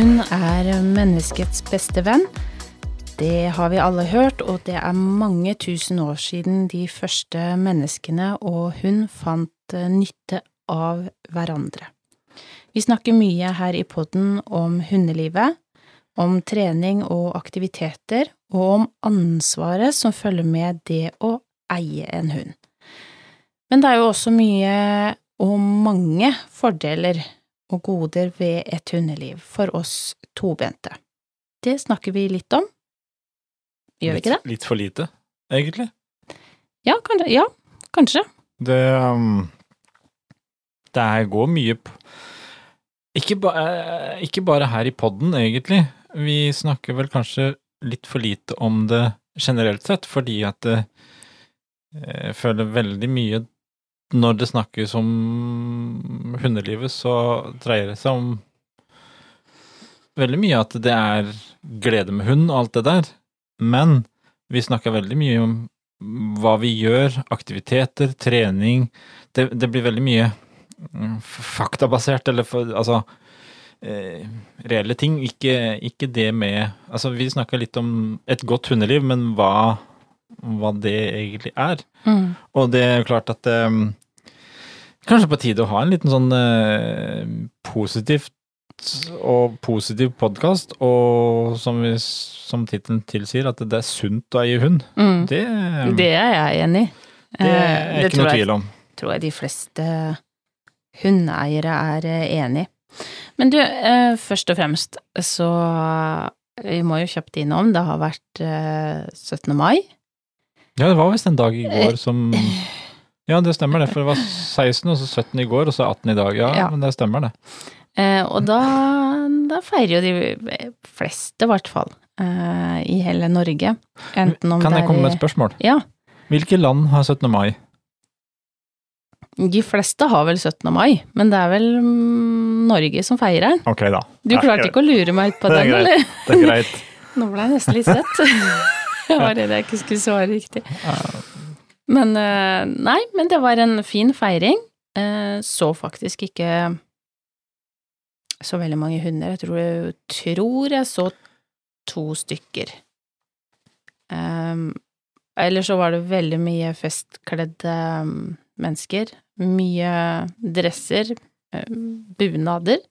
hund er menneskets beste venn. Det har vi alle hørt, og det er mange tusen år siden de første menneskene og hun fant eh, nytte av hverandre. Vi snakker mye her i podden om hundelivet, om trening og aktiviteter, og om ansvaret som følger med det å eie en hund. Men det er jo også mye og mange fordeler og goder ved et hundeliv for oss tobente. Det snakker vi litt om. Gjør vi ikke det? Litt, for lite, egentlig. Ja, kanskje. Ja, kanskje. Det um, Det går mye. Ikke, ba, eh, ikke bare her i podden, egentlig. Vi snakker vel kanskje litt for lite om det generelt sett, fordi at det, jeg føler veldig mye når det snakkes om hundelivet, så dreier det seg om veldig mye at det er glede med hund og alt det der, men vi snakker veldig mye om hva vi gjør, aktiviteter, trening. Det, det blir veldig mye mm, faktabasert, eller for, altså eh, reelle ting. Ikke, ikke, det med Altså, vi snakka litt om et godt hundeliv, men hva, hva det egentlig er. Mm. Og det er klart at eh, Kanskje på tide å ha en liten sånn eh, positivt og positiv podkast, og som, vi, som tittelen tilsier, at det er sunt å eie hund. Mm. Det, det, er jeg enig i. Det er eh, det ikke noe tvil om. Det tror jeg de fleste hundeeiere er eh, enig i. Men du, eh, først og fremst så Vi må jo kjapt innom, det har vært 17. mai. Ja, det var visst en dag i går som Ja, det stemmer det, for det var 16 og så 17 i går, og så 18 i dag. Ja, ja. men det stemmer det. Eh, og da, da, feirer jo de fleste, i hvert fall, eh, i hele Norge. Enten om kan jeg komme med et spørsmål? Ja. Hvilke land har 17. mai? De fleste har vel 17. mai, men det er vel mm, Norge som feirer den. Ok da. Du klarte ikke å lure meg ut på den, eller? Det er greit. Nå ble jeg nesten litt svett. jeg var redd jeg ikke skulle svare riktig. Men eh, nei, men det var en fin feiring. Eh, så faktisk ikke så veldig mange hunder. Jeg tror, tror jeg så to stykker. Um, eller så var det veldig mye festkledde um, mennesker. Mye dresser, um, bunader,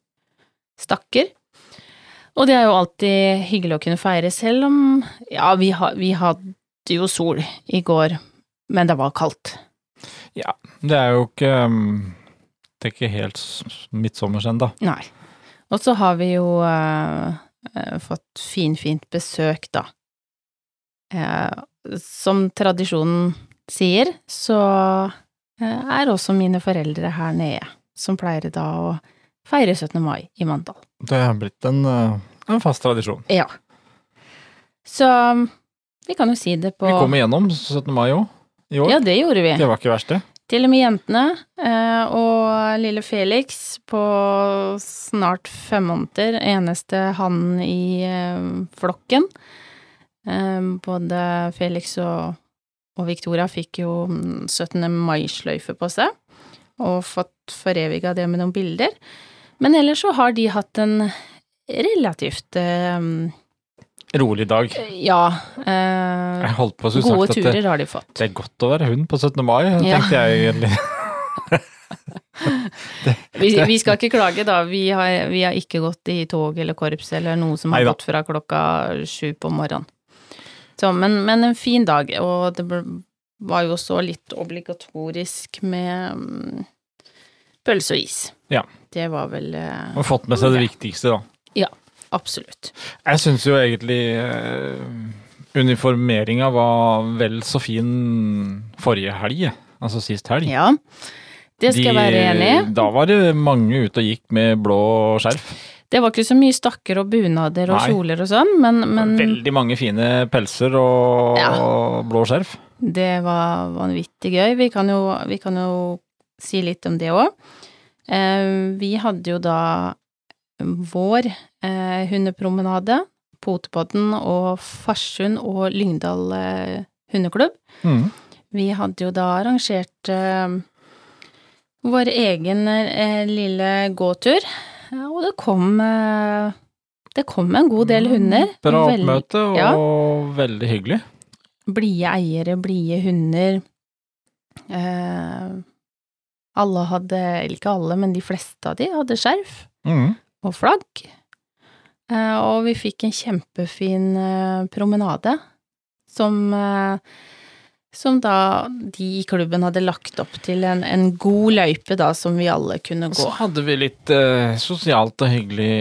stakker. Og det er jo alltid hyggelig å kunne feire, selv om Ja, vi, ha, vi hadde jo sol i går, men det var kaldt. Ja, det er jo ikke um, Det er ikke helt midtsommers ennå. Nei. Og så har vi jo uh, fått finfint besøk, da. Uh, som tradisjonen sier, så er også mine foreldre her nede, som pleier da å feire 17. mai i Mandal. Det har blitt en, en fast tradisjon. Ja. Så vi kan jo si det på Vi kom igjennom 17. mai òg i år. Ja, det gjorde vi. Det var ikke verst, det. Til og med jentene eh, og lille Felix på snart fem måneder, eneste han i eh, flokken. Eh, både Felix og, og Victoria fikk jo 17. mai-sløyfe på seg, og fått foreviga det med noen bilder. Men ellers så har de hatt en relativt Rolig dag. Ja. Eh, å gode sagt turer det, har de fått. Det er godt å være hund på 17. mai, ja. tenkte jeg egentlig. det, vi, vi, skal ikke klage, da. Vi har, vi har, ikke gått i tog eller korps eller noe som har gått fra klokka sju på morgenen. Så, men, men, en fin dag, og det var jo også litt obligatorisk med um, pølse og is. Ja. Det var vel uh, Og fått med seg det viktigste, da. Ja. Absolutt. Jeg syns jo egentlig uh, uniformeringa var vel så fin forrige helg, altså sist helg. Ja, det skal De, jeg være enig i. Da var det mange ute og gikk med blå skjerf. Det var ikke så mye stakker og bunader og Nei. kjoler og sånn, men, men Veldig mange fine pelser og, ja. blå skjerf. Det var vanvittig gøy. Vi kan jo, vi kan jo si litt om det òg. Eh, vi hadde jo da vår eh, hundepromenade, Potepodden og Farsund og Lyngdal eh, hundeklubb. Mm. Vi hadde jo da arrangert vår egen lille gåtur, og det kom det kom en god del hunder. Bra oppmøte og ja. veldig hyggelig. Blide eiere, blide hunder. Eh, alle hadde, eller ikke alle, men de fleste av de hadde skjerf mm. og flagg. Eh, og vi fikk en kjempefin eh, promenade som eh, som da de i klubben hadde lagt opp til en, en god løype, da, som vi alle kunne Og gå. så hadde vi litt eh, sosialt og hyggelig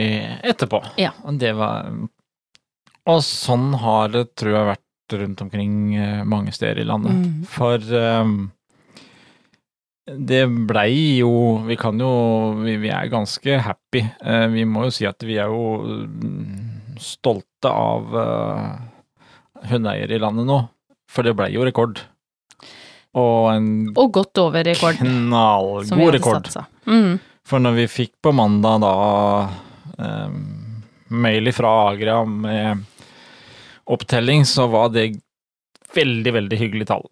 etterpå. Ja. Og det var Og sånn har det, tror jeg, vært rundt omkring mange steder i landet. Mm. For eh, det blei jo Vi kan jo Vi, vi er ganske happy. Eh, vi må jo si at vi er jo mm, stolte av uh, hundeeiere i landet nå. For det blei jo rekord. Og en Og godt over rekord, knallgod rekord. Mm. For når vi fikk på mandag da um, mail fra Agra med opptelling, så var det veldig, veldig hyggelig tall.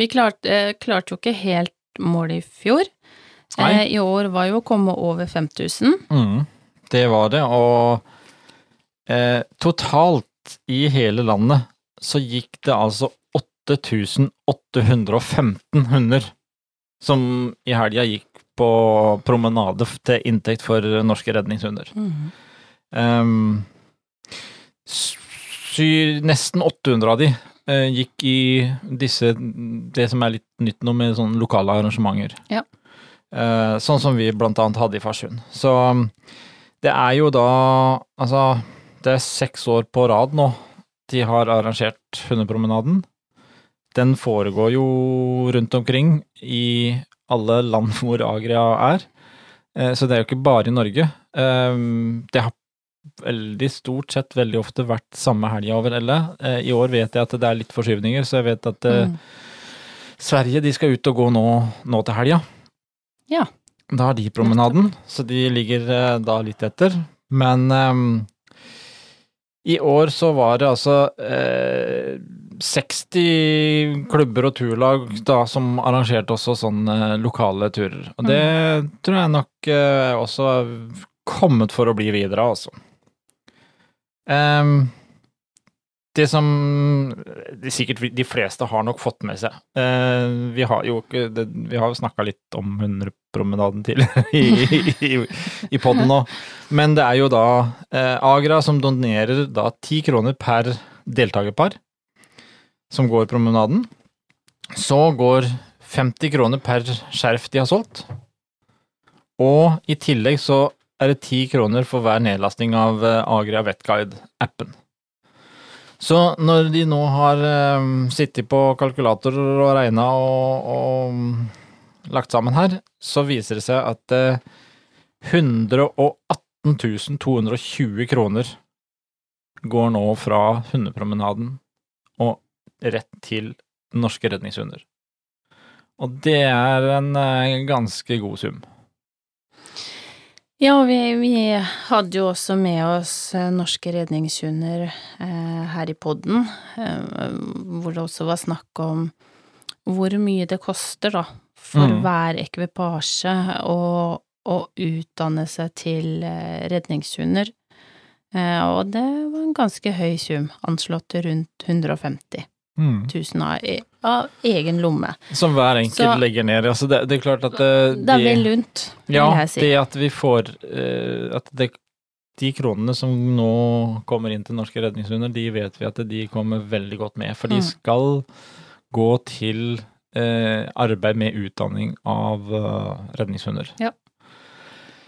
Vi klarte, klarte jo ikke helt målet i fjor. Nei. Eh, I år var jo å komme over 5000. Mm, det var det, og eh, totalt i hele landet så gikk det altså 8815 hunder som i helga gikk på promenade til inntekt for norske redningshunder. Mm. Um, sy, nesten 800 av de gikk i disse Det som er litt nytt nå med sånne lokale arrangementer. Ja. Eh, sånn som vi blant annet hadde i Farsund. Så um, det er jo da Altså, det er seks år på rad nå de har arrangert Hundepromenaden. Den foregår jo rundt omkring i alle land hvor Agria er. Eh, Så det er jo ikke bare i Norge. Eh, Det har veldig stort sett veldig ofte vært samme helga over Elle. Eh, I år vet jeg at det er litt forskyvninger, så jeg vet at eh, Mm. Sverige de skal ut og gå nå, nå til helga. Ja. Da har de promenaden, så de ligger eh, da litt etter. Men um, i år så var det altså eh, 60 klubber og turlag da som arrangerte også sånne lokale turer. Og det tror jeg nok eh, også er kommet for å bli videre, altså. Ehm, det som det sikkert de fleste har nok fått med seg uh, Vi har jo ikke det, Vi har jo snakka litt om hundepromenaden tidligere i, i, i poden nå, men det er jo da uh, Agra som donerer da ti kroner per deltakerpar som går promenaden. Så går 50 kroner per skjerf de har solgt. Og i tillegg så er det 10 kroner for hver nedlasting av Agria Agra Vetguide-appen. Så når de nå har eh, sittet på kalkulatorer og regna og, og lagt sammen her, så viser det seg at eh, 118 220 kroner går nå fra hundepromenaden og rett til norske redningshunder. Og det er en eh, ganske god sum. Ja, vi, vi hadde jo også med oss eh, norske redningshunder eh, her i podden, eh, hvor det også var snakk om hvor mye det koster, da, for Mm. hver ekvipasje å, å utdanne seg til eh, redningshunder. Eh, og det var en ganske høy sum, anslått til rundt 150 000 av, av egen lomme. Som hver enkelt Så- legger ned. Altså det, det er klart at eh, Det blir de- vel lunt, vil Ja, jeg si. Ja, det at vi får uh, At det, de kronene som nå kommer inn til norske redningshunder, de vet vi at de kommer veldig godt med. For de Mm. skal gå til eh, arbeid med utdanning av uh, redningshunder. Ja.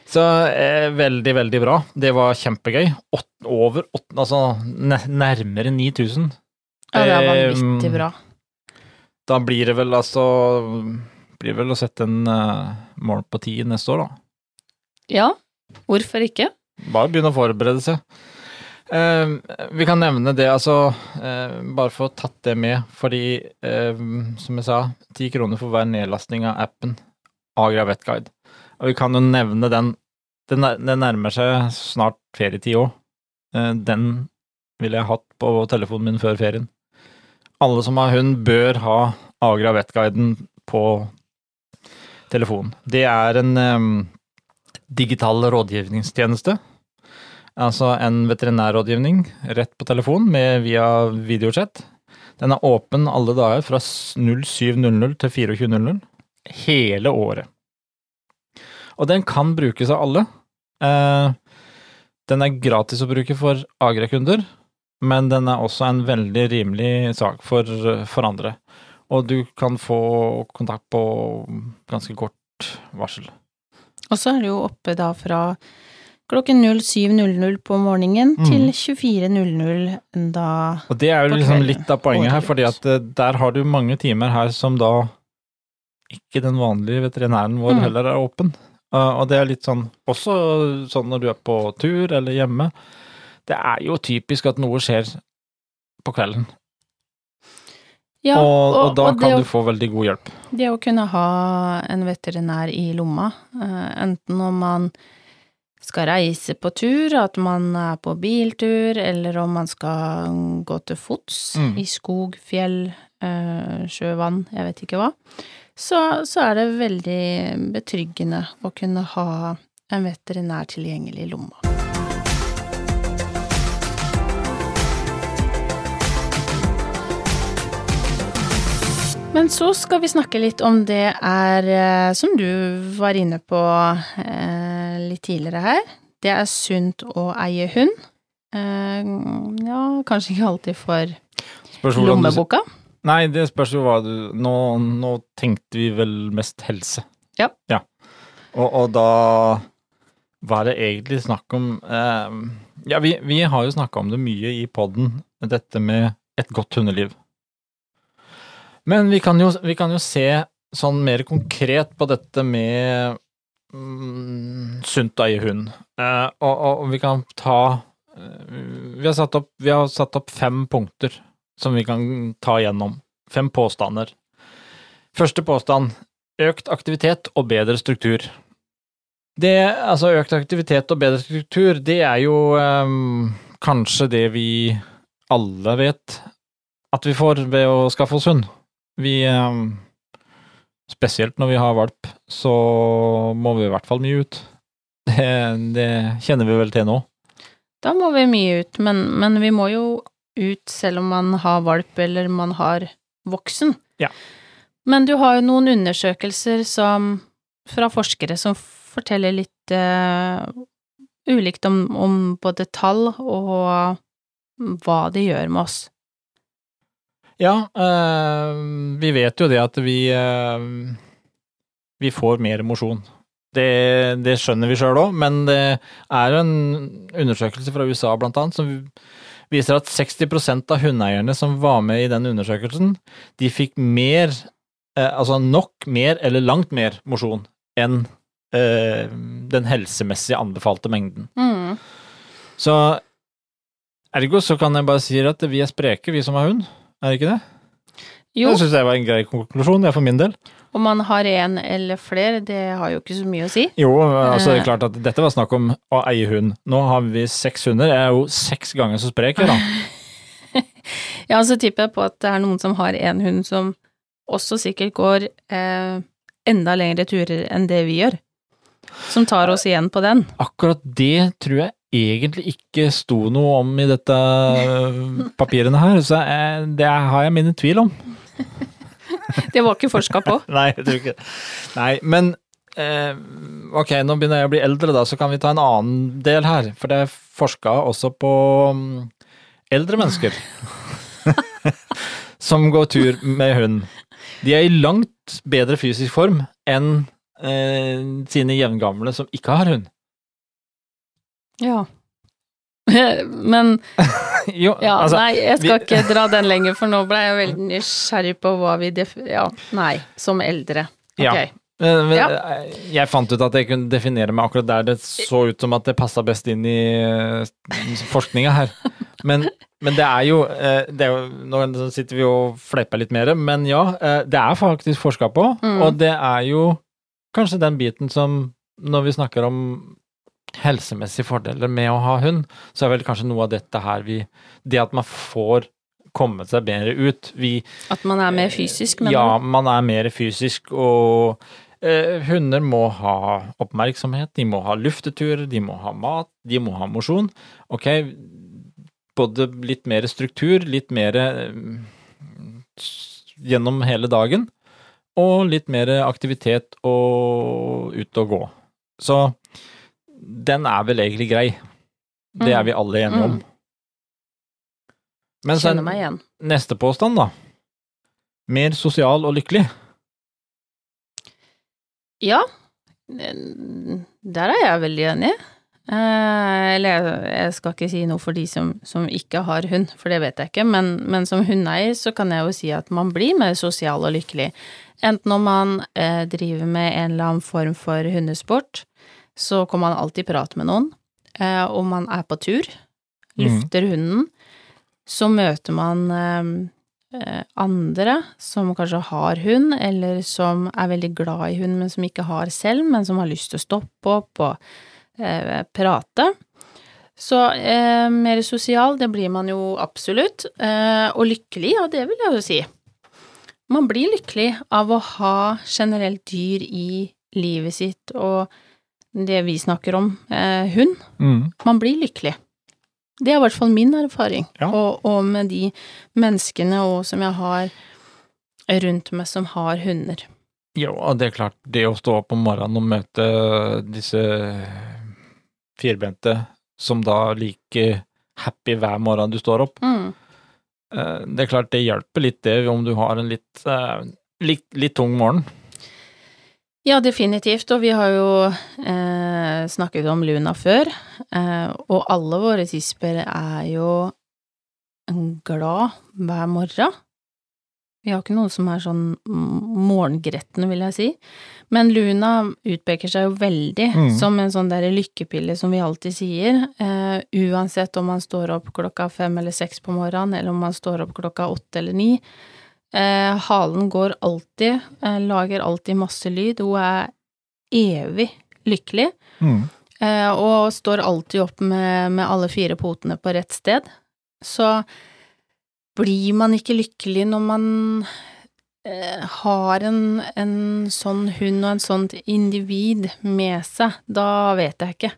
Så eh, veldig, veldig bra. Det var kjempegøy. Åt, over åtte, altså nærmere 9000. Ja, det er Eh, vanvittig bra. Da blir det vel altså Blir det vel å sette en uh, mål på ti neste år, da. Ja, hvorfor ikke? Bare begynne å forberede seg. Eh, vi kan nevne det, altså, eh, bare for å tatt det med, fordi, eh, som jeg sa, ti kroner for hver nedlastning av appen Agra Vetguide. Og vi kan jo nevne den, Den, nær- nærmer seg snart ferietid òg. den ville jeg hatt på telefonen min før ferien. Alle som har hund, bør ha Agra Vetguiden på telefonen. Det er en um, digital rådgivningstjeneste altså en veterinærrådgivning rett på telefon med, via videochat. Den er åpen alle dager fra 07.00 til 24.00 hele året. Og den kan brukes av alle. Eh, den er gratis å bruke for Agra-kunder, men den er også en veldig rimelig sak for, for andre. Og du kan få kontakt på ganske kort varsel. Og så er det jo oppe da fra klokken 07.00 på morgenen Mm. til 24.00 da Og det er jo liksom litt av poenget her, fordi at eh, der har du mange timer her som da ikke den vanlige veterinæren vår Mm. heller er åpen. Uh, og det er litt sånn, også sånn når du er på tur eller hjemme. Det er jo typisk at noe skjer på kvelden, Ja, og, og, da og kan å- du få veldig god hjelp. Det å kunne ha en veterinær i lomma, eh, enten om man skal reise på tur, at man er på biltur, eller om man skal gå til fots Mm. i skog, fjell, sjøvann, sjø, vann, jeg vet ikke hva, så, så er det veldig betryggende å kunne ha en veterinær tilgjengelig i lomma. Men så skal vi snakke litt om det er, eh, som du var inne på eh, litt tidligere her, det er sunt å eie hund. Eh, ja, kanskje ikke alltid for lommeboka. Nei, det spørs jo hva du Nå, nå tenkte vi vel mest helse. Ja. Og, og da Hva er det egentlig snakk om? Eh, ja, vi, vi har jo snakka om det mye i poden, dette med et godt hundeliv. Men vi kan jo, vi kan jo se sånn mer konkret på dette med mm, sunt å eie hund. Eh, og, og, vi kan ta eh, vi har, satt opp, vi har satt opp fem punkter som vi kan ta igjennom. Fem påstander. Første påstand økt aktivitet og bedre struktur. Det, altså økt aktivitet og bedre struktur, det er jo ehm, kanskje det vi alle vet at vi får ved å skaffe oss hund. Vi ehm, Spesielt når vi har valp, så må vi i hvert fall mye ut. Det, det kjenner vi vel til nå. Da må vi mye ut, men, men vi må jo ut selv om man har valp eller man har voksen. Ja. Men du har jo noen undersøkelser som, fra forskere som forteller litt uh, ulikt om, om både tall og hva det gjør med oss. Ja, øh, vi vet jo det at vi øh, vi får mer mosjon. Det, det skjønner vi sjøl òg, men det er jo en undersøkelse fra USA blant annet som viser at 60% av hundeeierne som var med i den undersøkelsen, de fikk mer, eh, altså nok mer eller langt mer mosjon enn eh, den helsemessig anbefalte mengden. Mm. Så ergo så kan jeg bare si at vi er spreke, vi som har hund. Er det ikke det? Jo, Det syns jeg var en grei konklusjon, jeg for min del. om man har en eller flere, det har jo ikke så mye å si. Jo, altså det Eh. er klart at dette var snakk om å eie hund. Nå har vi seks hunder. Jeg er jo seks ganger så sprek, da. Ja, så tipper jeg på at det er noen som har en hund som også sikkert går eh, enda lengre turer enn det vi gjør. Som tar oss igjen på den. Akkurat det tror jeg egentlig ikke sto noe om i dette papirene her, så jeg, det har jeg mine tvil om. Det var ikke forska på. Nei, jeg tror ikke. Nei, men eh, ok, nå begynner jeg å bli eldre, da, så kan vi ta en annen del her. For det er forska også på mm, eldre mennesker som går tur med hund. De er i langt bedre fysisk form enn eh, sine jevngamle som ikke har hund. Ja. Men Jo, ja, altså, nei, jeg skal vi- ikke dra den lenger, for nå ble jeg veldig nysgjerrig på hva vi def... Ja, nei, som eldre. Okay. Ja. Men, Ja. eh, Jeg fant ut at jeg kunne definere meg akkurat der det så ut som at det passa best inn i eh, forskninga her. Men, men det er jo, eh, det er jo Nå sitter vi og fleiper litt mer, men ja, det er faktisk forska på, Mm. og det er jo kanskje den biten som Når vi snakker om helsemessige fordeler med å ha hund, så er vel kanskje noe av dette her vi Det at man får kommet seg bedre ut. Vi At man er mer fysisk, mener ja, man er mer fysisk, og eh, hunder må ha oppmerksomhet, de må ha lufteturer, de må ha mat, de må ha mosjon. Ok, både litt mer struktur, litt mer eh, gjennom hele dagen, og litt mer aktivitet og ut og gå. Så den er vel egentlig grei. Det er vi alle enige om. Mm. Men så neste påstand, da. Mer sosial og lykkelig. Ja, der er jeg veldig enig. Eh, eller jeg skal ikke si noe for de som, som ikke har hund, for det vet jeg ikke, men, men som hundeeier så kan jeg jo si at man blir mer sosial og lykkelig. Enten om man eh, driver med en eller annen form for hundesport, så kan man alltid prate med noen. Eh, om man er på tur, lufter hunden, så møter man eh, eh, andre som kanskje har hund, eller som er veldig glad i hund, men som ikke har selv, men som har lyst til å stoppe opp og eh, prate. Så eh, mer sosial, det blir man jo absolutt. Eh, og lykkelig, ja, det vil jeg jo si. Man blir lykkelig av å ha generelt dyr i livet sitt, og det vi snakker om, eh, hund. Man blir lykkelig. Det er i hvert fall min erfaring, Ja. og, og med de menneskene og som jeg har rundt meg som har hunder. Jo, og det er klart, det å stå opp om morgenen og møte disse firbente som da liker happy hver morgen du står opp, Mm. eh, det er klart det hjelper litt det om du har en litt, eh, litt, litt tung morgen. Ja, definitivt, og vi har jo eh, snakket om Luna før, eh, og alle våre tisper er jo glad hver morgen. Vi har ikke noe som er sånn morgengretten, vil jeg si. Men Luna utpeker seg jo veldig Mm. som en sånn der lykkepille som vi alltid sier. Eh, uansett om man står opp klokka fem eller seks på morgenen, eller om man står opp klokka åtte eller ni. Eh, halen går alltid, eh, lager alltid masse lyd. Hun er evig lykkelig. Eh, og står alltid opp med, med alle fire potene på rett sted. Så blir man ikke lykkelig når man eh, har en, en sånn hund og en sånt individ med seg, da vet jeg ikke.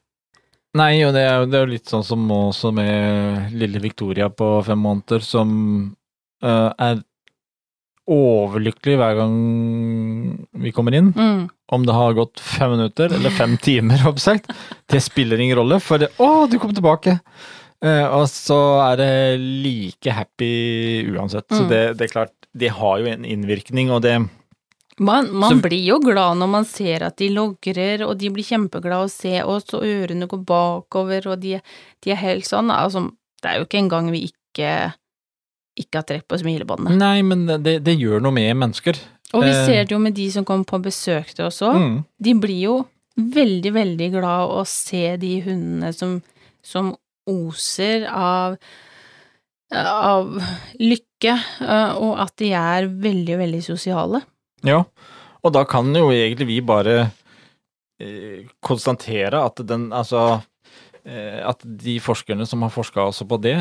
Nei, og det er jo det er jo litt sånn som også med lille Victoria på fem måneder, som eh, er overlykkelig hver gang vi kommer inn. Mm. Om det har gått fem minutter eller fem timer, oppsagt, det spiller ingen rolle, for det, å, du kom tilbake! Eh, og så er det like happy uansett. Så Mm. det, det er klart, det har jo en innvirkning, og det Man, man Så- blir jo glad når man ser at de logrer, og de blir kjempeglade å se oss, og ørene går bakover, og de, de er helt sånn. Altså, det er jo ikke engang vi ikke, ikke har trekk på smilebåndet. Nei, men det, det gjør noe med mennesker. Og vi Eh. ser det jo med de som kommer på besøk til oss òg. Mm. De blir jo veldig, veldig glad å se de hundene som, som oser av, av lykke, eh, og at de er veldig, veldig sosiale. Ja, og da kan jo egentlig vi bare eh, konstatere at den, altså eh, At de forskerne som har forska også på det,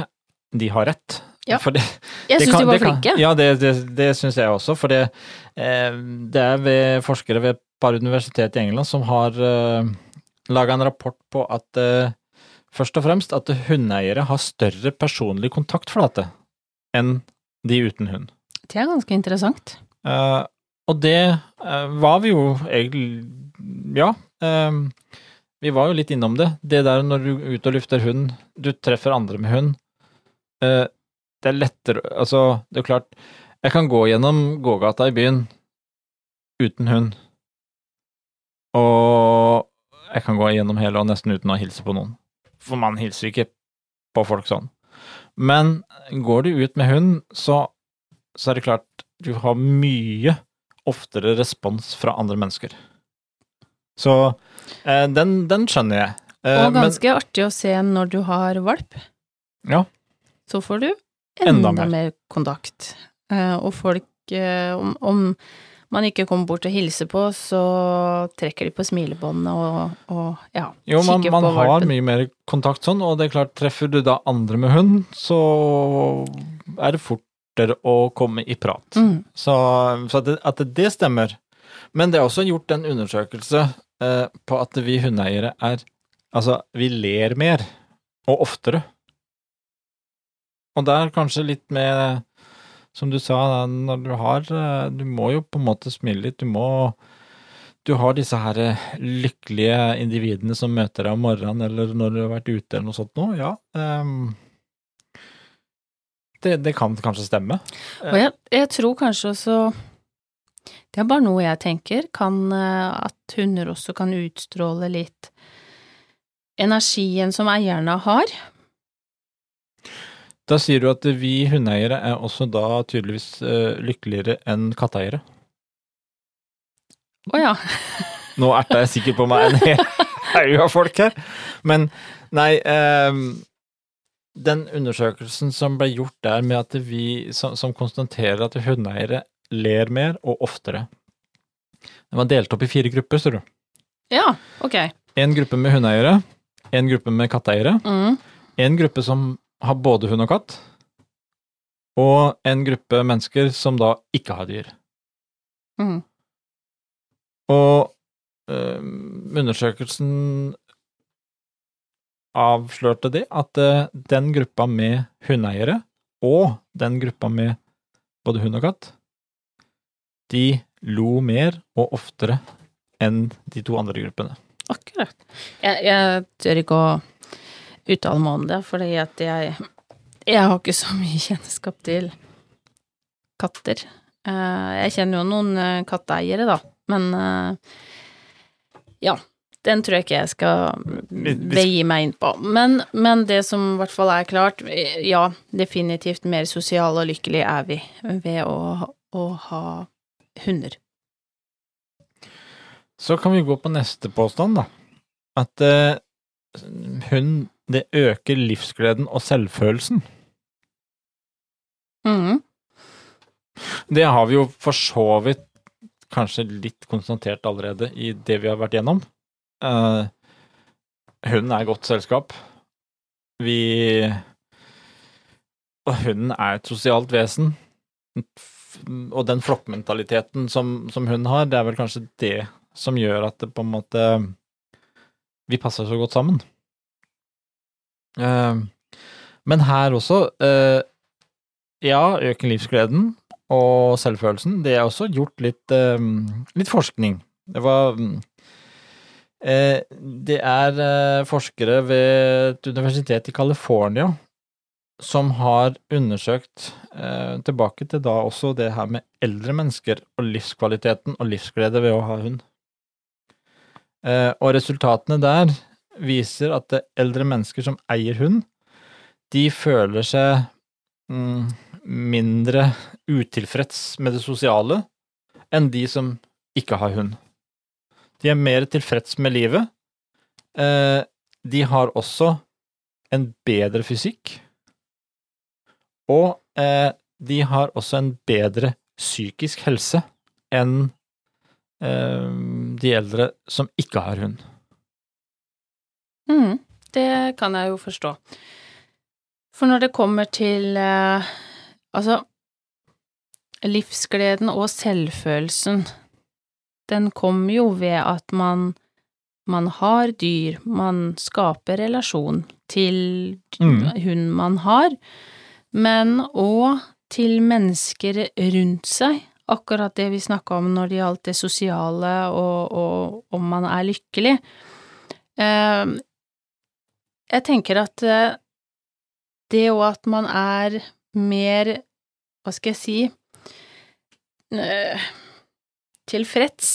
de har rett. Ja. Det, Jeg syns de var flinke. kan- Ja, det, det, det syns jeg også, for det, eh, det er ved forskere ved et par universitet i England som har eh, laga en rapport på at eh, først og fremst at hundeeiere har større personlig kontaktflate enn de uten hund. Det er ganske interessant. Eh, og det eh, var vi jo egentlig Ja. eh, vi var jo litt innom det. Det der når du er ute og lufter hund, du treffer andre med hund. Det er lettere Altså, det er klart Jeg kan gå gjennom gågata i byen uten hund. Og jeg kan gå gjennom hele og nesten uten å hilse på noen. For man hilser ikke på folk sånn. Men går du ut med hund, så, så er det klart du har mye oftere respons fra andre mennesker. Så eh, den, den skjønner jeg. Eh, Og ganske artig å se når du har valp. Ja. Så får du Enda enda, mer. mer kontakt. Eh, og folk, eh, om, om man ikke kommer bort og hilser på, så trekker de på smilebåndet og, og ja, jo, man, kikker man på har mye mer kontakt sånn, og det er klart, treffer du da andre med hund, så er det fortere å komme i prat. Mm. Så, så at, det, at det stemmer, Men det er også gjort en undersøkelse eh, på at vi hundeeiere er Altså, vi ler mer, og oftere. Og det er kanskje litt med, som du sa, når du har eh, Du må jo på en måte smile litt. Du må Du har disse her eh, lykkelige individene som møter deg om morgenen eller når du har vært ute eller noe sånt nå. Ja. Um, det, det kan kanskje stemme. Og jeg, jeg tror kanskje også Det er bare noe jeg tenker, kan eh, at hunder også kan utstråle litt energien som eierne har. Da sier du at vi hundeeiere er også da tydeligvis uh, lykkeligere enn katteeiere. Å ja. Nå erta jeg sikkert på meg en hel haug av folk her, men nei um, Den undersøkelsen som ble gjort der med at vi, som, som konstaterer at hundeeiere ler mer og oftere Den var delt opp i fire grupper, ser du. Ja, ok. En gruppe med hundeeiere, en gruppe med katteeiere, Mm. en gruppe som har både hund og katt, og en gruppe mennesker som da ikke har dyr. Mm. Og eh, undersøkelsen avslørte det at eh, den gruppa med hundeeiere og den gruppa med både hund og katt, de lo mer og oftere enn de to andre gruppene. Akkurat. Jeg, jeg tør ikke å uttale meg om det, fordi at jeg Jeg har ikke så mye kjennskap til katter. Eh, Jeg kjenner jo noen eh, katteeiere, da, men eh, ja. Den tror jeg ikke jeg skal veie meg inn på. Men, men det som i hvert fall er klart, ja, definitivt mer sosiale og lykkelige er vi ved å, å ha hunder. Så kan vi gå på neste påstand, da. At eh, hund, det øker livsgleden og selvfølelsen. Mm. Det har vi jo for så vidt kanskje litt konstatert allerede i det vi har vært gjennom. Uh, hunden er godt selskap. Vi Og hunden er et sosialt vesen. Og den flokkmentaliteten som, som hunden har, det er vel kanskje det som gjør at det på en måte Vi passer så godt sammen. Eh, men her også eh, Ja, øker livsgleden og selvfølelsen. Det er også gjort litt, eh, litt forskning. Det var mm, Det er forskere ved et universitet i California som har undersøkt tilbake til da også det her med eldre mennesker og livskvaliteten og livsglede ved å ha hund. Og resultatene der viser at eldre mennesker som eier hund, de føler seg mm, mindre utilfreds med det sosiale enn de som ikke har hund. De er mer tilfreds med livet. Eh, de har også en bedre fysikk. Og eh, de har også en bedre psykisk helse enn eh, de eldre som ikke har hund. Mhm, det kan jeg jo forstå. For når det kommer til eh, altså livsgleden og selvfølelsen, den kommer jo ved at man man har dyr, man skaper relasjon til Mm. hun man har, men òg til mennesker rundt seg. Akkurat det vi snakka om når det gjaldt det sosiale og, og om man er lykkelig. Eh, jeg tenker at eh, det òg at man er mer, hva skal jeg si, eh, tilfreds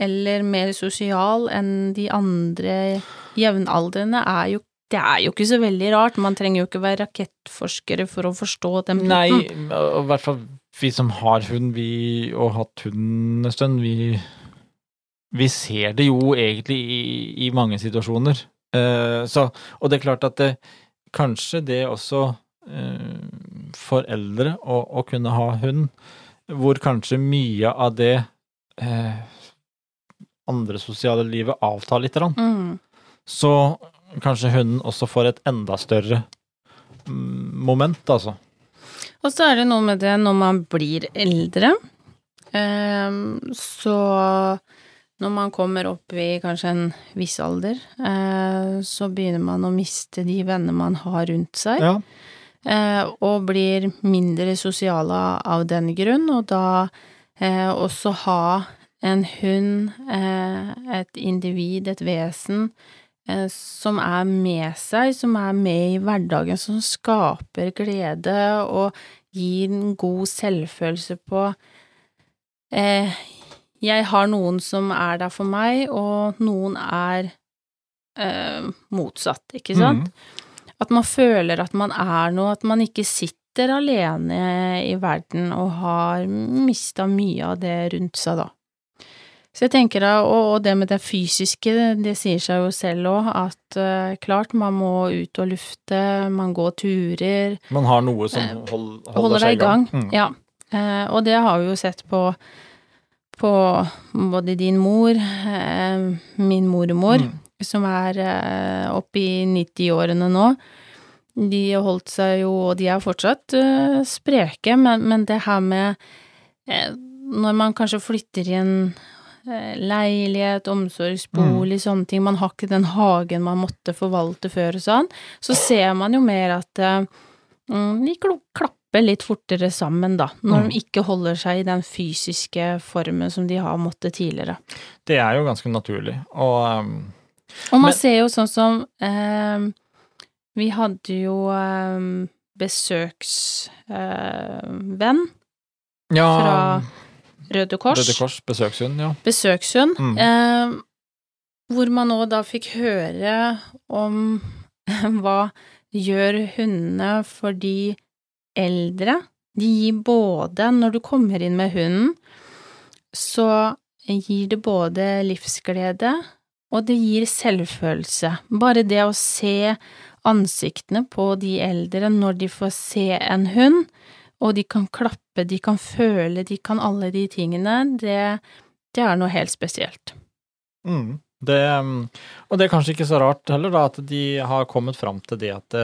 eller mer sosial enn de andre jevnaldrende, er jo det er jo ikke så veldig rart, man trenger jo ikke være rakettforskere for å forstå den biten. Nei, i hvert fall vi som har hund, vi, og hatt hund en stund, vi, vi ser det jo egentlig i, i mange situasjoner. Eh, så, og det er klart at det, kanskje det også eh, for eldre å, å kunne ha hund, hvor kanskje mye av det eh, andre sosiale livet avtar litt, Mm. så kanskje hunden også får et enda større mm, moment, altså. Og så er det noe med det når man blir eldre, eh, så når man kommer opp i kanskje en viss alder, eh, så begynner man å miste de venner man har rundt seg. Ja. eh, og blir mindre sosiale av den grunn, og da eh, også ha en hund, eh, et individ, et vesen, som er med seg, som er med i hverdagen, som skaper glede og gir en god selvfølelse på eh, jeg har noen som er der for meg, og noen er eh, motsatt, ikke sant? Mm. At man føler at man er noe, at man ikke sitter alene i verden og har mista mye av det rundt seg, da. Så jeg tenker da, og, det med det fysiske, det, sier seg jo selv òg, at eh, klart man må ut og lufte, man går turer, Man har noe som hold, holder, Eh, holder deg i gang. Mm. Ja. Uh, og det har vi jo sett på, på både din mor, eh, min mormor, Mm. som er eh, oppe i 90-årene nå. De holdt seg jo, og de er fortsatt eh, spreke, men, men det her med eh, Når man kanskje flytter i en leilighet, omsorgsbolig, sånne ting, man har ikke den hagen man måtte forvalte før og sånn, så ser man jo mer at mm, de klo- klapper litt fortere sammen, da, når Mm. de ikke holder seg i den fysiske formen som de har måttet tidligere. Det er jo ganske naturlig. Og um, Og man Men- ser jo sånn som eh, Vi hadde jo eh, besøksvenn ja fra Røde Kors. Røde Kors besøkshund, ja. Besøkshund. Mm. Hvor man nå da fikk høre om hva gjør hundene for de eldre. De gir både, når du kommer inn med hunden, så gir det både livsglede, og det gir selvfølelse. Bare det å se ansiktene på de eldre når de får se en hund, og de kan klappe, de kan føle, de kan alle de tingene, det, det er noe helt spesielt. Mm. Det, um, og det er kanskje ikke så rart heller, da, at de har kommet fram til det at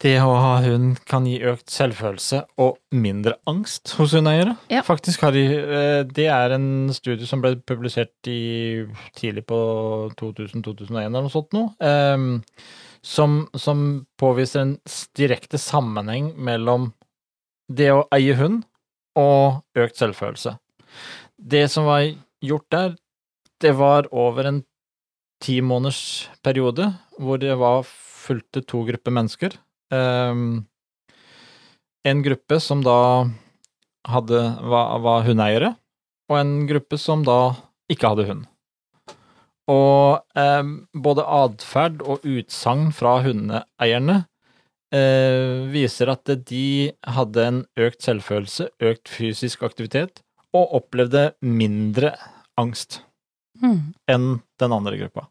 det, å ha hund kan gi økt selvfølelse og mindre angst hos hundeeiere. Ja. Faktisk har de eh, Det er en studie som ble publisert i, tidlig på 2000-2001 eller noe sånt noe, som, som påviser en direkte sammenheng mellom det å eie hund og økt selvfølelse. Det som var gjort der, det var over en ti måneders periode hvor det var fulgte to grupper mennesker. Ehm, en gruppe som da hadde, var, var hundeeiere, og en gruppe som da ikke hadde hund. Og ehm, både atferd og utsagn fra hundeeierne eh, viser at de hadde en økt selvfølelse, økt fysisk aktivitet, og opplevde mindre angst Mm. enn den andre gruppa.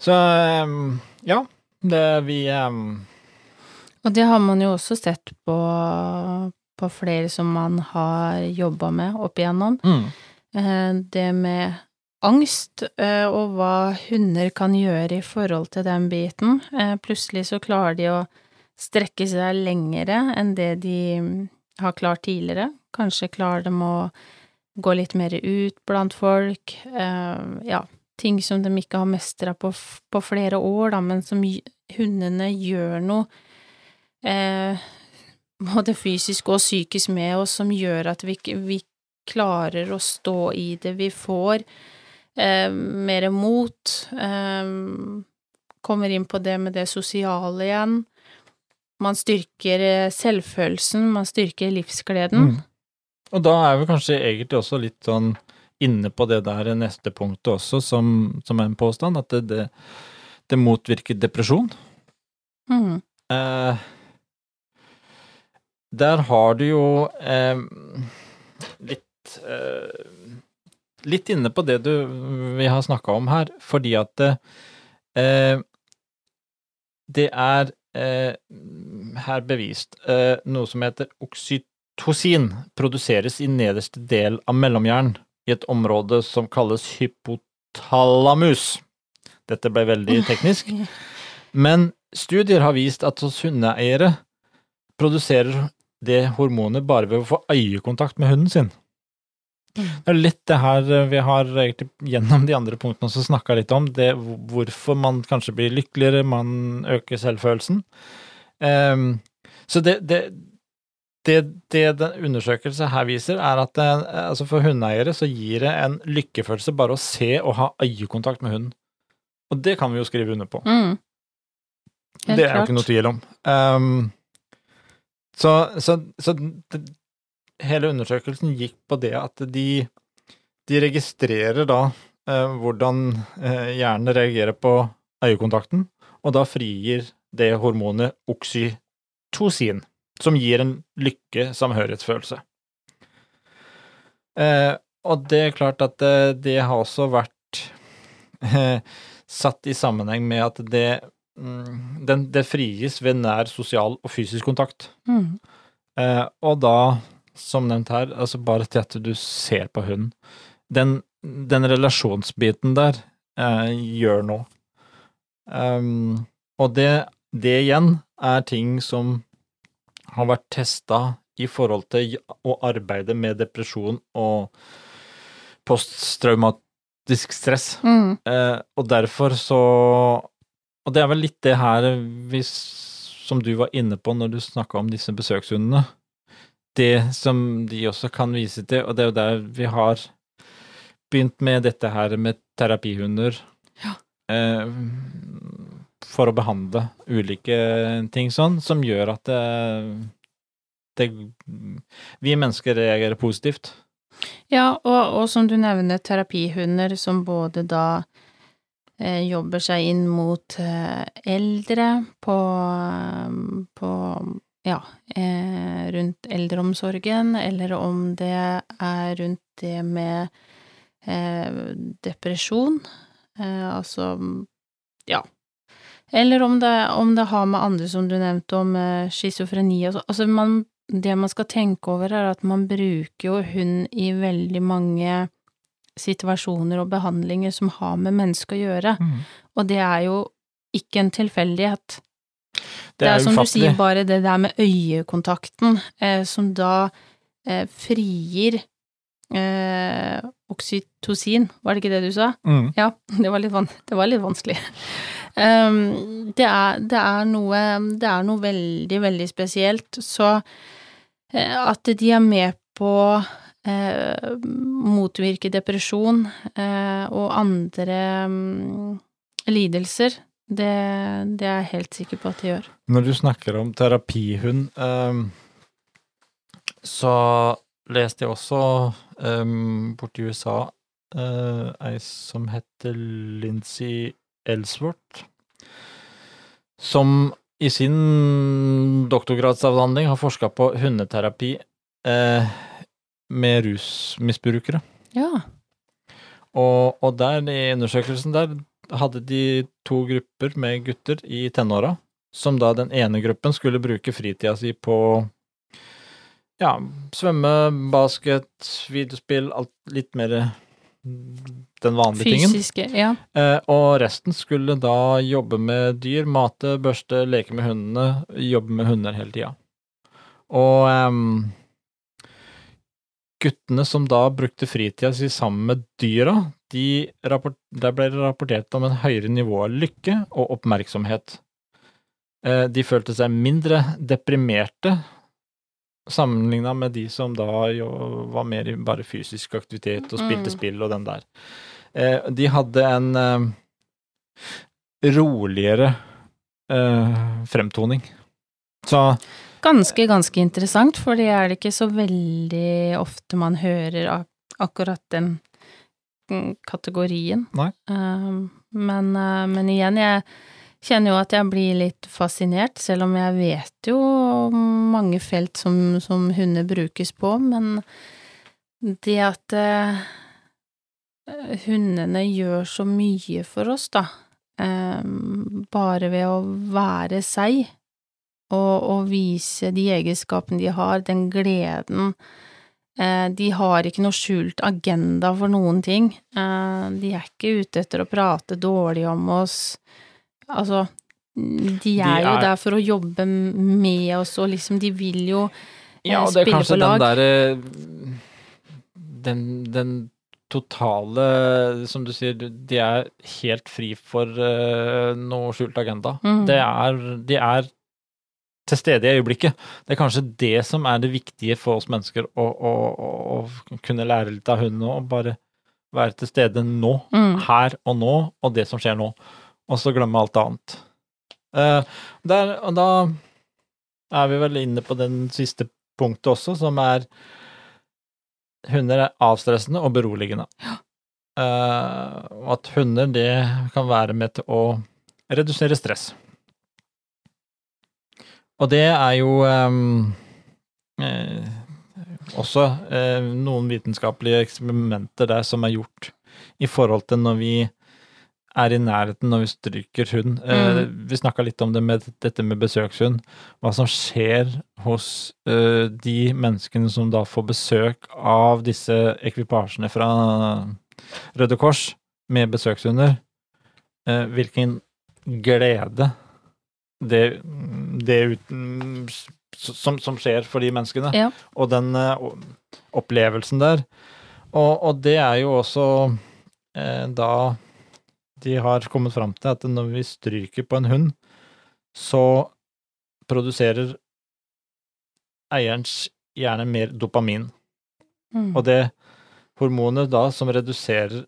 Så ehm, ja, det vi um... Og det har man jo også sett på, på flere som man har jobba med opp igjennom. mm, Eh, Det med angst eh, og hva hunder kan gjøre i forhold til den biten. Eh, Plutselig så klarer de å strekke seg lengre enn det de mm, har klart tidligere. Kanskje klarer de å gå litt mer ut blant folk. Ja, ting som de ikke har mestra på, på flere år, da, men som hundene gjør noe eh, både fysisk og psykisk med oss, som gjør at vi, vi klarer å stå i det. Vi får eh, mer mot. Eh, kommer inn på det med det sosiale igjen. Man styrker eh, selvfølelsen, man styrker livsgleden. mm. Og da er vi kanskje egentlig også litt sånn inne på det der neste punktet også, som, som er en påstand, at det, det, det motvirker depresjon. Mm. Eh, der har du jo eh, litt eh, Litt inne på det du, vi har snakka om her, fordi at eh, det er eh, her bevist eh, noe som heter oksytocin, produseres i nederste del av mellomhjernen i et område som kalles hypotalamus. Dette ble veldig teknisk. Men studier har vist at hos hundeeiere produserer det hormonet bare ved å få øyekontakt med hunden sin. Mm. Det er litt det her eh, vi har gjennom de andre punktene også snakka litt om, det hvorfor man kanskje blir lykkeligere, man øker selvfølelsen. Um, så det, det, det, det den undersøkelse her viser, er at det, altså for hundeeiere så gir det en lykkefølelse bare å se og ha øyekontakt med hunden. Og det kan vi jo skrive under på. Mm. Det er jo ikke noe tvil om. Um, så så, så det, hele undersøkelsen gikk på det at de, de registrerer da eh, hvordan eh, hjernen reagerer på øyekontakten, og da frigir det hormonet oksytocin, som gir en lykke-samhørighetsfølelse. Eh, og det er klart at det, det har også vært eh, satt i sammenheng med at det, mm, den, det frigis ved nær sosial og fysisk kontakt. Mm. Eh, og da, som nevnt her, altså bare til at du ser på hunden Den, den relasjonsbiten der eh, gjør noe. Um, og det, det igjen er ting som har vært testa i forhold til å arbeide med depresjon og posttraumatisk stress. Mm. Eh, og derfor så Og det er vel litt det her hvis, som du var inne på når du snakka om disse besøkshundene. Det som de også kan vise til, og det er jo der vi har begynt med dette her med terapihunder. Ja. Eh, for å behandle ulike ting sånn, som gjør at det, det Vi mennesker reagerer positivt. Ja, og, og som du nevner, terapihunder som både da eh, jobber seg inn mot eh, eldre på, på ja, eh, rundt eldreomsorgen, eller om det er rundt det med eh, depresjon, eh, altså ja. Eller om det, om det har med andre, som du nevnte, om eh, schizofreni og sånn. Altså, man, det man skal tenke over, er at man bruker jo hund i veldig mange situasjoner og behandlinger som har med mennesket å gjøre, og det er jo ikke en tilfeldighet. Det er, som du sier, bare det der med øyekontakten, eh, som da eh, frigir eh, oksytocin, var det ikke det du sa? Mm. Ja, det var litt, van det var litt vanskelig. Um, det, er, det, er noe, det er noe veldig, veldig spesielt, så eh, at de er med på eh, motvirke depresjon eh, og andre um, lidelser, det, det er jeg helt sikker på at de gjør. Når du snakker om terapihund, um, så leste jeg også um, borti USA uh, ei som heter Lindsay Ellsworth, som i sin doktorgradsavhandling har forska på hundeterapi eh, med rusmisbrukere. Ja. Og, og der, i undersøkelsen der, hadde de to grupper med gutter i tenåra, som da den ene gruppen skulle bruke fritida si på ja, svømme, basket, videospill, alt litt mer den vanlige tingen. Fysiske, ja. Eh, og resten skulle da jobbe med dyr, mate, børste, leke med hundene, jobbe med hunder hele tida. Og um, guttene som da brukte fritida si sammen med dyra, de rapport, der ble det rapportert om en høyere nivå av lykke og oppmerksomhet. Eh, de følte seg mindre deprimerte sammenligna med de som da jo var mer i bare fysisk aktivitet og spilte Mm. spill og den der. Eh, de hadde en eh, roligere eh, fremtoning. Så Ganske, ganske interessant, for det er det ikke så veldig ofte man hører ak akkurat den mm, kategorien. Nei. Um, men, uh, men igjen, jeg kjenner jo at jeg blir litt fascinert, selv om jeg vet jo mange felt som, som hunder brukes på, men det at eh, hundene gjør så mye for oss, da, eh, bare ved å være seg, og, og vise de egenskapene de har, den gleden. Eh, de har ikke noe skjult agenda for noen ting. Eh, de er ikke ute etter å prate dårlig om oss. Altså, de er jo er- der for å jobbe med oss, og liksom, de vil jo Ja, og det er kanskje den derre den, den totale Som du sier, de er helt fri for uh, noe skjult agenda. Mm. Det er, de er til stede i øyeblikket. Det er kanskje det som er det viktige for oss mennesker, å, å, å kunne lære litt av hunden og bare være til stede nå, Mm. her og nå, og det som skjer nå. Og så glemme alt annet. Eh, der, og da er vi vel inne på den siste punktet også, som er Hunder er avstressende og beroligende. Eh, og at hunder, det kan være med til å redusere stress. Og det er jo ehm, eh, også eh, noen vitenskapelige eksperimenter der som er gjort i forhold til når vi er i nærheten når vi stryker hund. Eh, vi snakka litt om det med dette med besøkshund. Hva som skjer hos eh, de menneskene som da får besøk av disse ekvipasjene fra Røde Kors med besøkshunder. Eh, hvilken glede det, det uten, som, som skjer for de menneskene. Ja. Og den opplevelsen der. Og, og det er jo også da de har kommet fram til at når vi stryker på en hund, så produserer eierens hjerne mer dopamin. Mm. Og det hormonet da som reduserer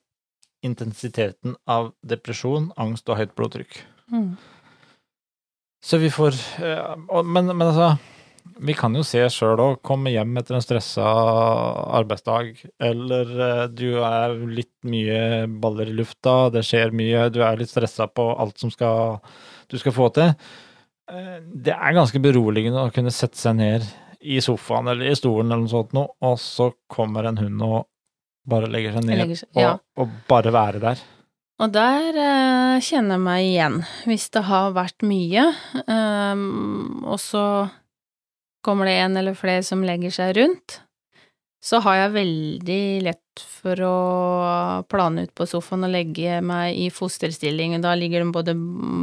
intensiteten av depresjon, angst og høyt blodtrykk. Mm. Så vi får eh, Men, men altså Vi kan jo se sjøl òg. Komme hjem etter en stressa arbeidsdag, eller eh, du er litt mye baller i lufta, det skjer mye, du er litt stressa på alt som skal, du skal få til. Eh, Det er ganske beroligende å kunne sette seg ned i sofaen eller i stolen eller noe sånt noe, og så kommer en hund og bare legger seg ned Legger seg- ja. og, og bare være der. Og der eh, kjenner jeg meg igjen, hvis det har vært mye, ehm, og så kommer det en eller flere som legger seg rundt, så har jeg veldig lett for å plane ut på sofaen og legge meg i fosterstilling. Da ligger de både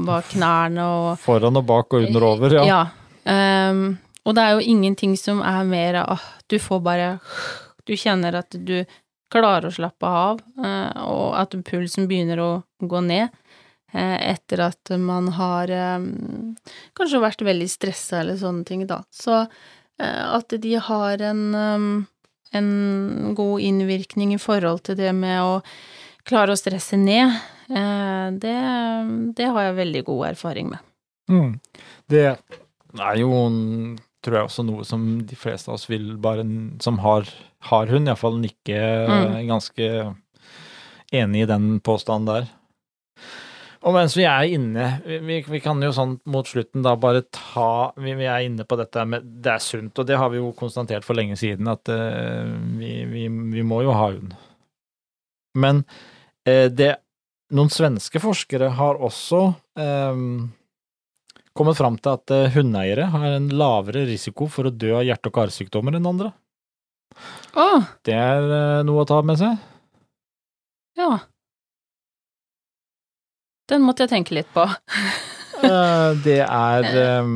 bak knærne og Foran og bak og under og over, ja. Ja. Um, og det er jo ingenting som er mer av oh, du får bare Du kjenner at du klarer å slappe av, uh, og at pulsen begynner å gå ned etter at man har ehm, kanskje vært veldig stressa eller sånne ting, da. Så eh, at de har en en god innvirkning i forhold til det med å klare å stresse ned, eh, det, det har jeg veldig god erfaring med. Mm. Det er jo, tror jeg, også noe som de fleste av oss vil bare Som har, har hund, iallfall nikke Mm. ganske enig i den påstanden der. Og mens vi er inne, vi, vi kan jo sånn mot slutten da bare ta Vi, vi er inne på dette med det er sunt, og det har vi jo konstatert for lenge siden, at uh, vi, vi, vi må jo ha hund. Men uh, det Noen svenske forskere har også uh, kommet fram til at hundeeiere har en lavere risiko for å dø av hjerte- og karsykdommer enn andre. Å, Det er noe å ta med seg. ja. Den måtte jeg tenke litt på. Eh, det er eh,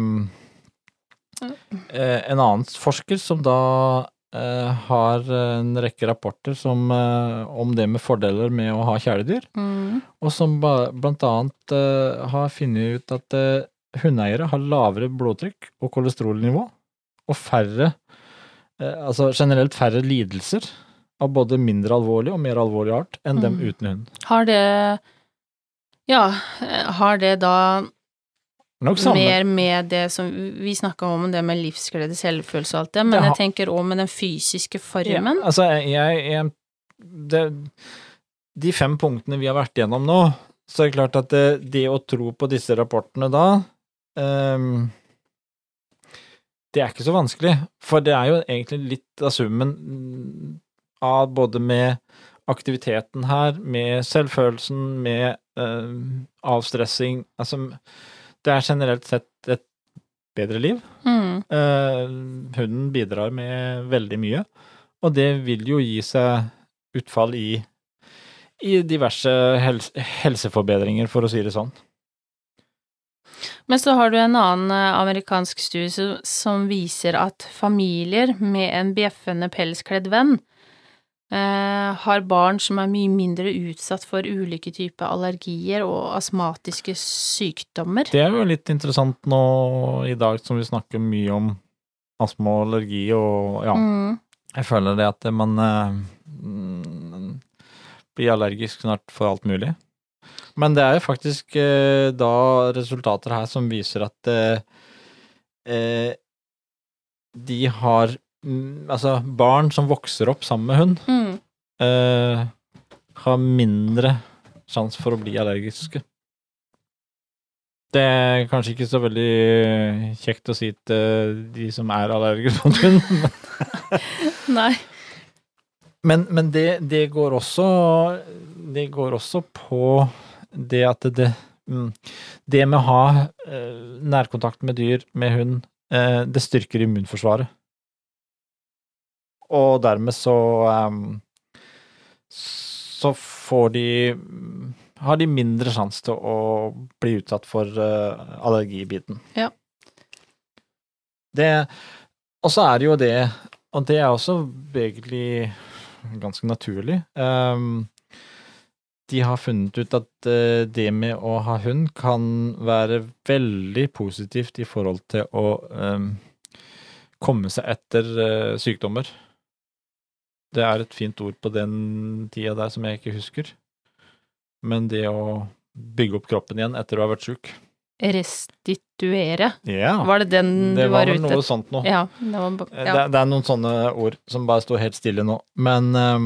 en annen forsker som da uh, har en rekke rapporter som, uh, om det med fordeler med å ha kjæledyr, Mm. og som blant annet uh, har funnet ut at hundeeiere har lavere blodtrykk og kolesterolnivå, og færre Altså generelt færre lidelser av både mindre alvorlig og mer alvorlig art enn dem Mm. uten hund. Har det Ja, eh, har det da mer med det som Vi snakka om, det med livsglede, selvfølelse og alt det, men Det har- jeg tenker òg med den fysiske formen. Ja, altså, jeg, jeg det, De fem punktene vi har vært gjennom nå, så er det klart at det, det å tro på disse rapportene da um, Det er ikke så vanskelig, for det er jo egentlig litt av summen av både med aktiviteten her, med selvfølelsen, med avstressing Altså, det er generelt sett et bedre liv. Mm. Eh, hunden bidrar med veldig mye, og det vil jo gi seg utfall i, i diverse helse, helseforbedringer, for å si det sånn. Men så har du en annen eh, amerikansk studie som, viser at familier med en bjeffende pelskledd venn eh, har barn som er mye mindre utsatt for ulike typer allergier og astmatiske sykdommer. Det er jo litt interessant nå i dag som vi snakker mye om astma og allergi og ja. Mm. Jeg føler det at man eh, mm, blir allergisk snart for alt mulig. Men det er jo faktisk eh, da resultater her som viser at eh, eh, de har Altså, barn som vokser opp sammen med hund, Mm. eh, har mindre sjanse for å bli allergiske. Det er kanskje ikke så veldig kjekt å si til de som er allergiske mot hund, Nei. Men, men det, det går også Det går også på det at det mm, Det med å ha eh, nærkontakt med dyr, med hund, eh, det styrker immunforsvaret. Og dermed så Så får de Har de mindre sjanse til å bli utsatt for eh, allergibiten. Ja. Det Og så er det jo det og det er også egentlig ganske naturlig. De har funnet ut at eh, det med å ha hund kan være veldig positivt i forhold til å komme seg etter eh, sykdommer. Det er et fint ord på den tida der som jeg ikke husker. Men det å bygge opp kroppen igjen etter å ha vært sjuk. Restituere. Ja, Var det den du det var var vel var noe sånt noe. Ja, det var Eh, ja. Det, det er noen sånne ord som bare står helt stille nå. Men eh,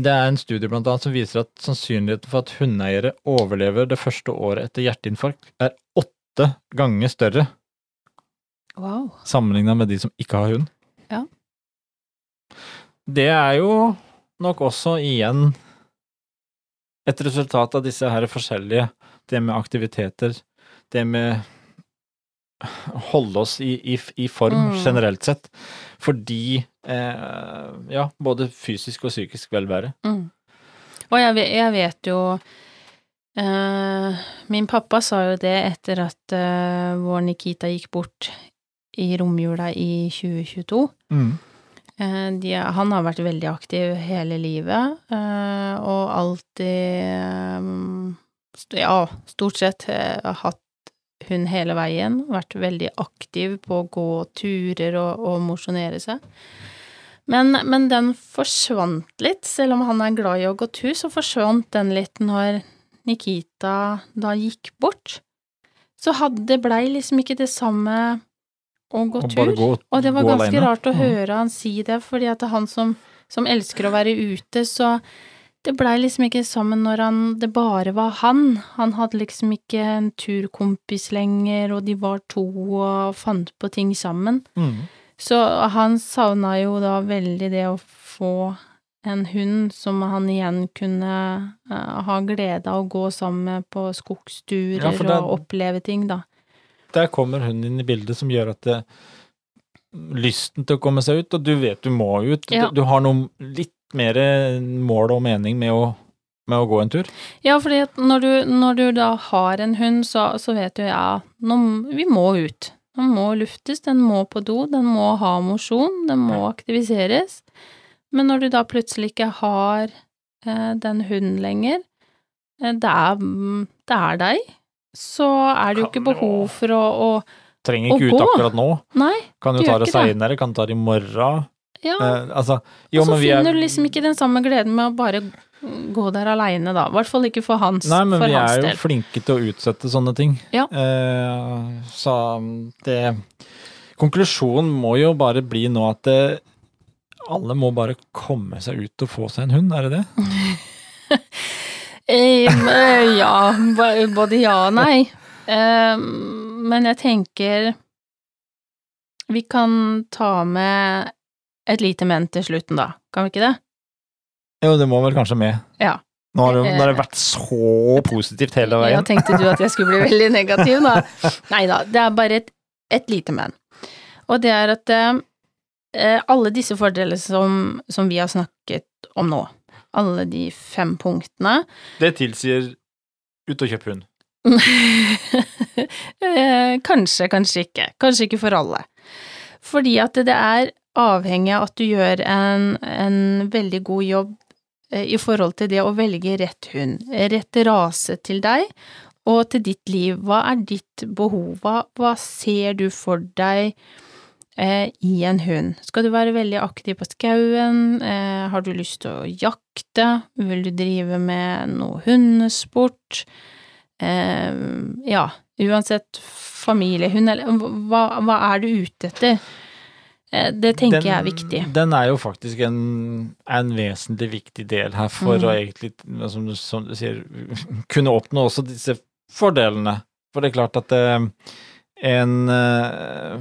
det er en studie blant annet som viser at sannsynligheten for at hundeeiere overlever det første året etter hjerteinfarkt, er åtte ganger større Wow. sammenlignet med de som ikke har hund. Ja. Det er jo nok også igjen et resultat av disse her forskjellige, det med aktiviteter, det med holde oss i, i, i form Mm. generelt sett, fordi eh, ja, både fysisk og psykisk velvære. Mm. Og jeg, jeg vet jo eh, Min pappa sa jo det etter at eh, vår Nikita gikk bort i romjula i 2022. Eh, de, han har vært veldig aktiv hele livet, eh, og alltid eh, Ja, stort sett eh, hatt hun hele veien. Vært veldig aktiv på å gå turer og, og mosjonere seg. Men, men den forsvant litt, selv om han er glad i å gå tur, så forsvant den litt når Nikita da gikk bort. Så hadde blei liksom ikke det samme å gå Og tur. gå, Og det var ganske alene. rart å høre han si det, fordi at han som, som elsker å være ute, så det blei liksom ikke sammen når han, det bare var han. Han hadde liksom ikke en turkompis lenger, og de var to og fant på ting sammen. Mm. Så han savna jo da veldig det å få en hund som han igjen kunne uh, ha glede av å gå sammen med på skogsturer Ja, det- og oppleve ting, da. Der kommer hun inn i bildet som gjør at det, lysten til å komme seg ut, og du vet du må ut. Ja. Du, du har noe litt mer mål og mening med å, med å gå en tur. Ja, for når du, når du da har en hund, så, så vet du ja, nå, vi må ut. Den må luftes, den må på do, den må ha mosjon, den må aktiviseres. Men når du da plutselig ikke har eh, den hunden lenger, eh, det er, mm, det er deg, så er det jo ikke behov for å, å Trenger Å ikke ut gå? akkurat nå. Nei, Kan Du jo ta det seinere, kan ta det i morgen. ja. Eh, altså, jo, og så men vi er finner du liksom ikke den samme gleden med å bare gå der aleine, da. I hvert fall ikke for hans, del. Nei, men vi er jo del. flinke til å utsette sånne ting. Ja. Eh, så det Konklusjonen må jo bare bli nå at det, alle må bare komme seg ut og få seg en hund, er det det? Eh, eh, ja, både ja og nei. Eh, men jeg tenker vi kan ta med et lite men til slutten, da. Kan vi ikke det? Jo, det må vel kanskje med. Ja. Nå har det, nå har det vært så positivt hele veien. Ja, tenkte du at jeg skulle bli veldig negativ, da? Nei da, det er bare et, et lite men. Og det er at eh, alle disse fordelene som, som vi har snakket om nå, alle de fem punktene, Det tilsier ut og kjøp hund. Eh, kanskje, kanskje ikke. Kanskje ikke for alle. Fordi at det er avhengig av at du gjør en, en veldig god jobb eh, i forhold til det å velge rett hund, rett rase til deg og til ditt liv. Hva er ditt behov? Hva, hva ser du for deg i en hund? Skal du være veldig aktiv på skauen? Eh, har du lyst til å jakte? Vil du drive med noe hundesport? Eh, ja, uansett familiehund, eller hva, hva er du ute etter? Eh, det tenker Den- jeg er viktig. Den er jo faktisk en, en vesentlig viktig del her for Mm. å egentlig, som du, som du sier, kunne oppnå også disse fordelene. For det er klart at eh, en, eh,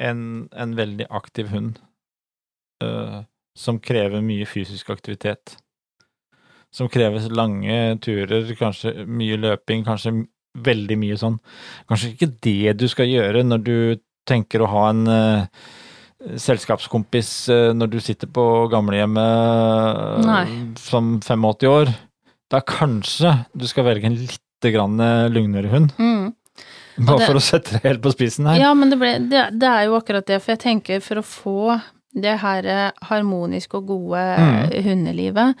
en en veldig aktiv hund uh, som krever mye fysisk aktivitet, som krever lange turer, kanskje mye løping, kanskje veldig mye sånn. Kanskje ikke det du skal gjøre når du tenker å ha en uh, selskapskompis uh, når du sitter på gamlehjemmet eh, som 85 år. Da kanskje du skal velge en litt grann lugnere hund. Mm. Bare det- for å sette det helt på spissen her. Ja, men det, ble, det, det er jo akkurat det, for jeg tenker for å få det her eh, harmoniske og gode Mm. eh, hundelivet,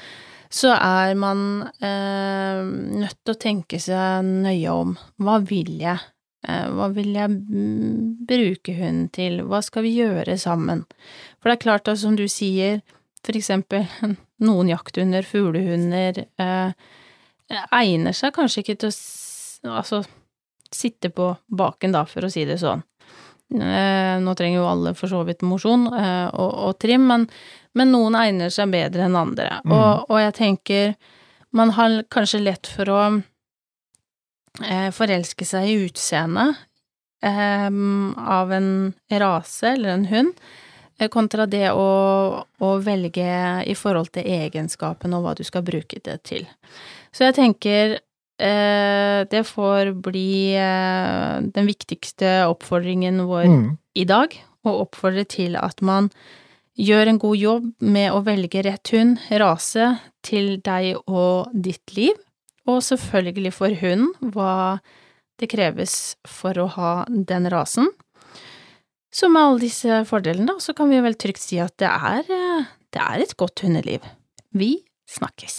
så er man eh, nødt til å tenke seg nøye om. Hva vil jeg? Eh, hva vil jeg mm, bruke hunden til? Hva skal vi gjøre sammen? For det er klart da, som du sier, for eksempel noen jakthunder, fuglehunder, eh, egner seg kanskje ikke til å altså, sitte på baken, da, for å si det sånn. Eh, nå trenger jo alle for så vidt mosjon eh, og, og trim, men, men noen egner seg bedre enn andre. Mm. Og, og jeg tenker man har kanskje lett for å eh, forelske seg i utseendet eh, av en rase eller en hund, kontra det å, å velge i forhold til egenskapen og hva du skal bruke det til. Så jeg tenker det får bli eh, den viktigste oppfordringen vår Mm. i dag, å oppfordre til at man gjør en god jobb med å velge rett hund, rase, til deg og ditt liv, og selvfølgelig for hunden hva det kreves for å ha den rasen. Så med alle disse fordelene, da, så kan vi vel trygt si at det er, eh, det er et godt hundeliv. Vi snakkes.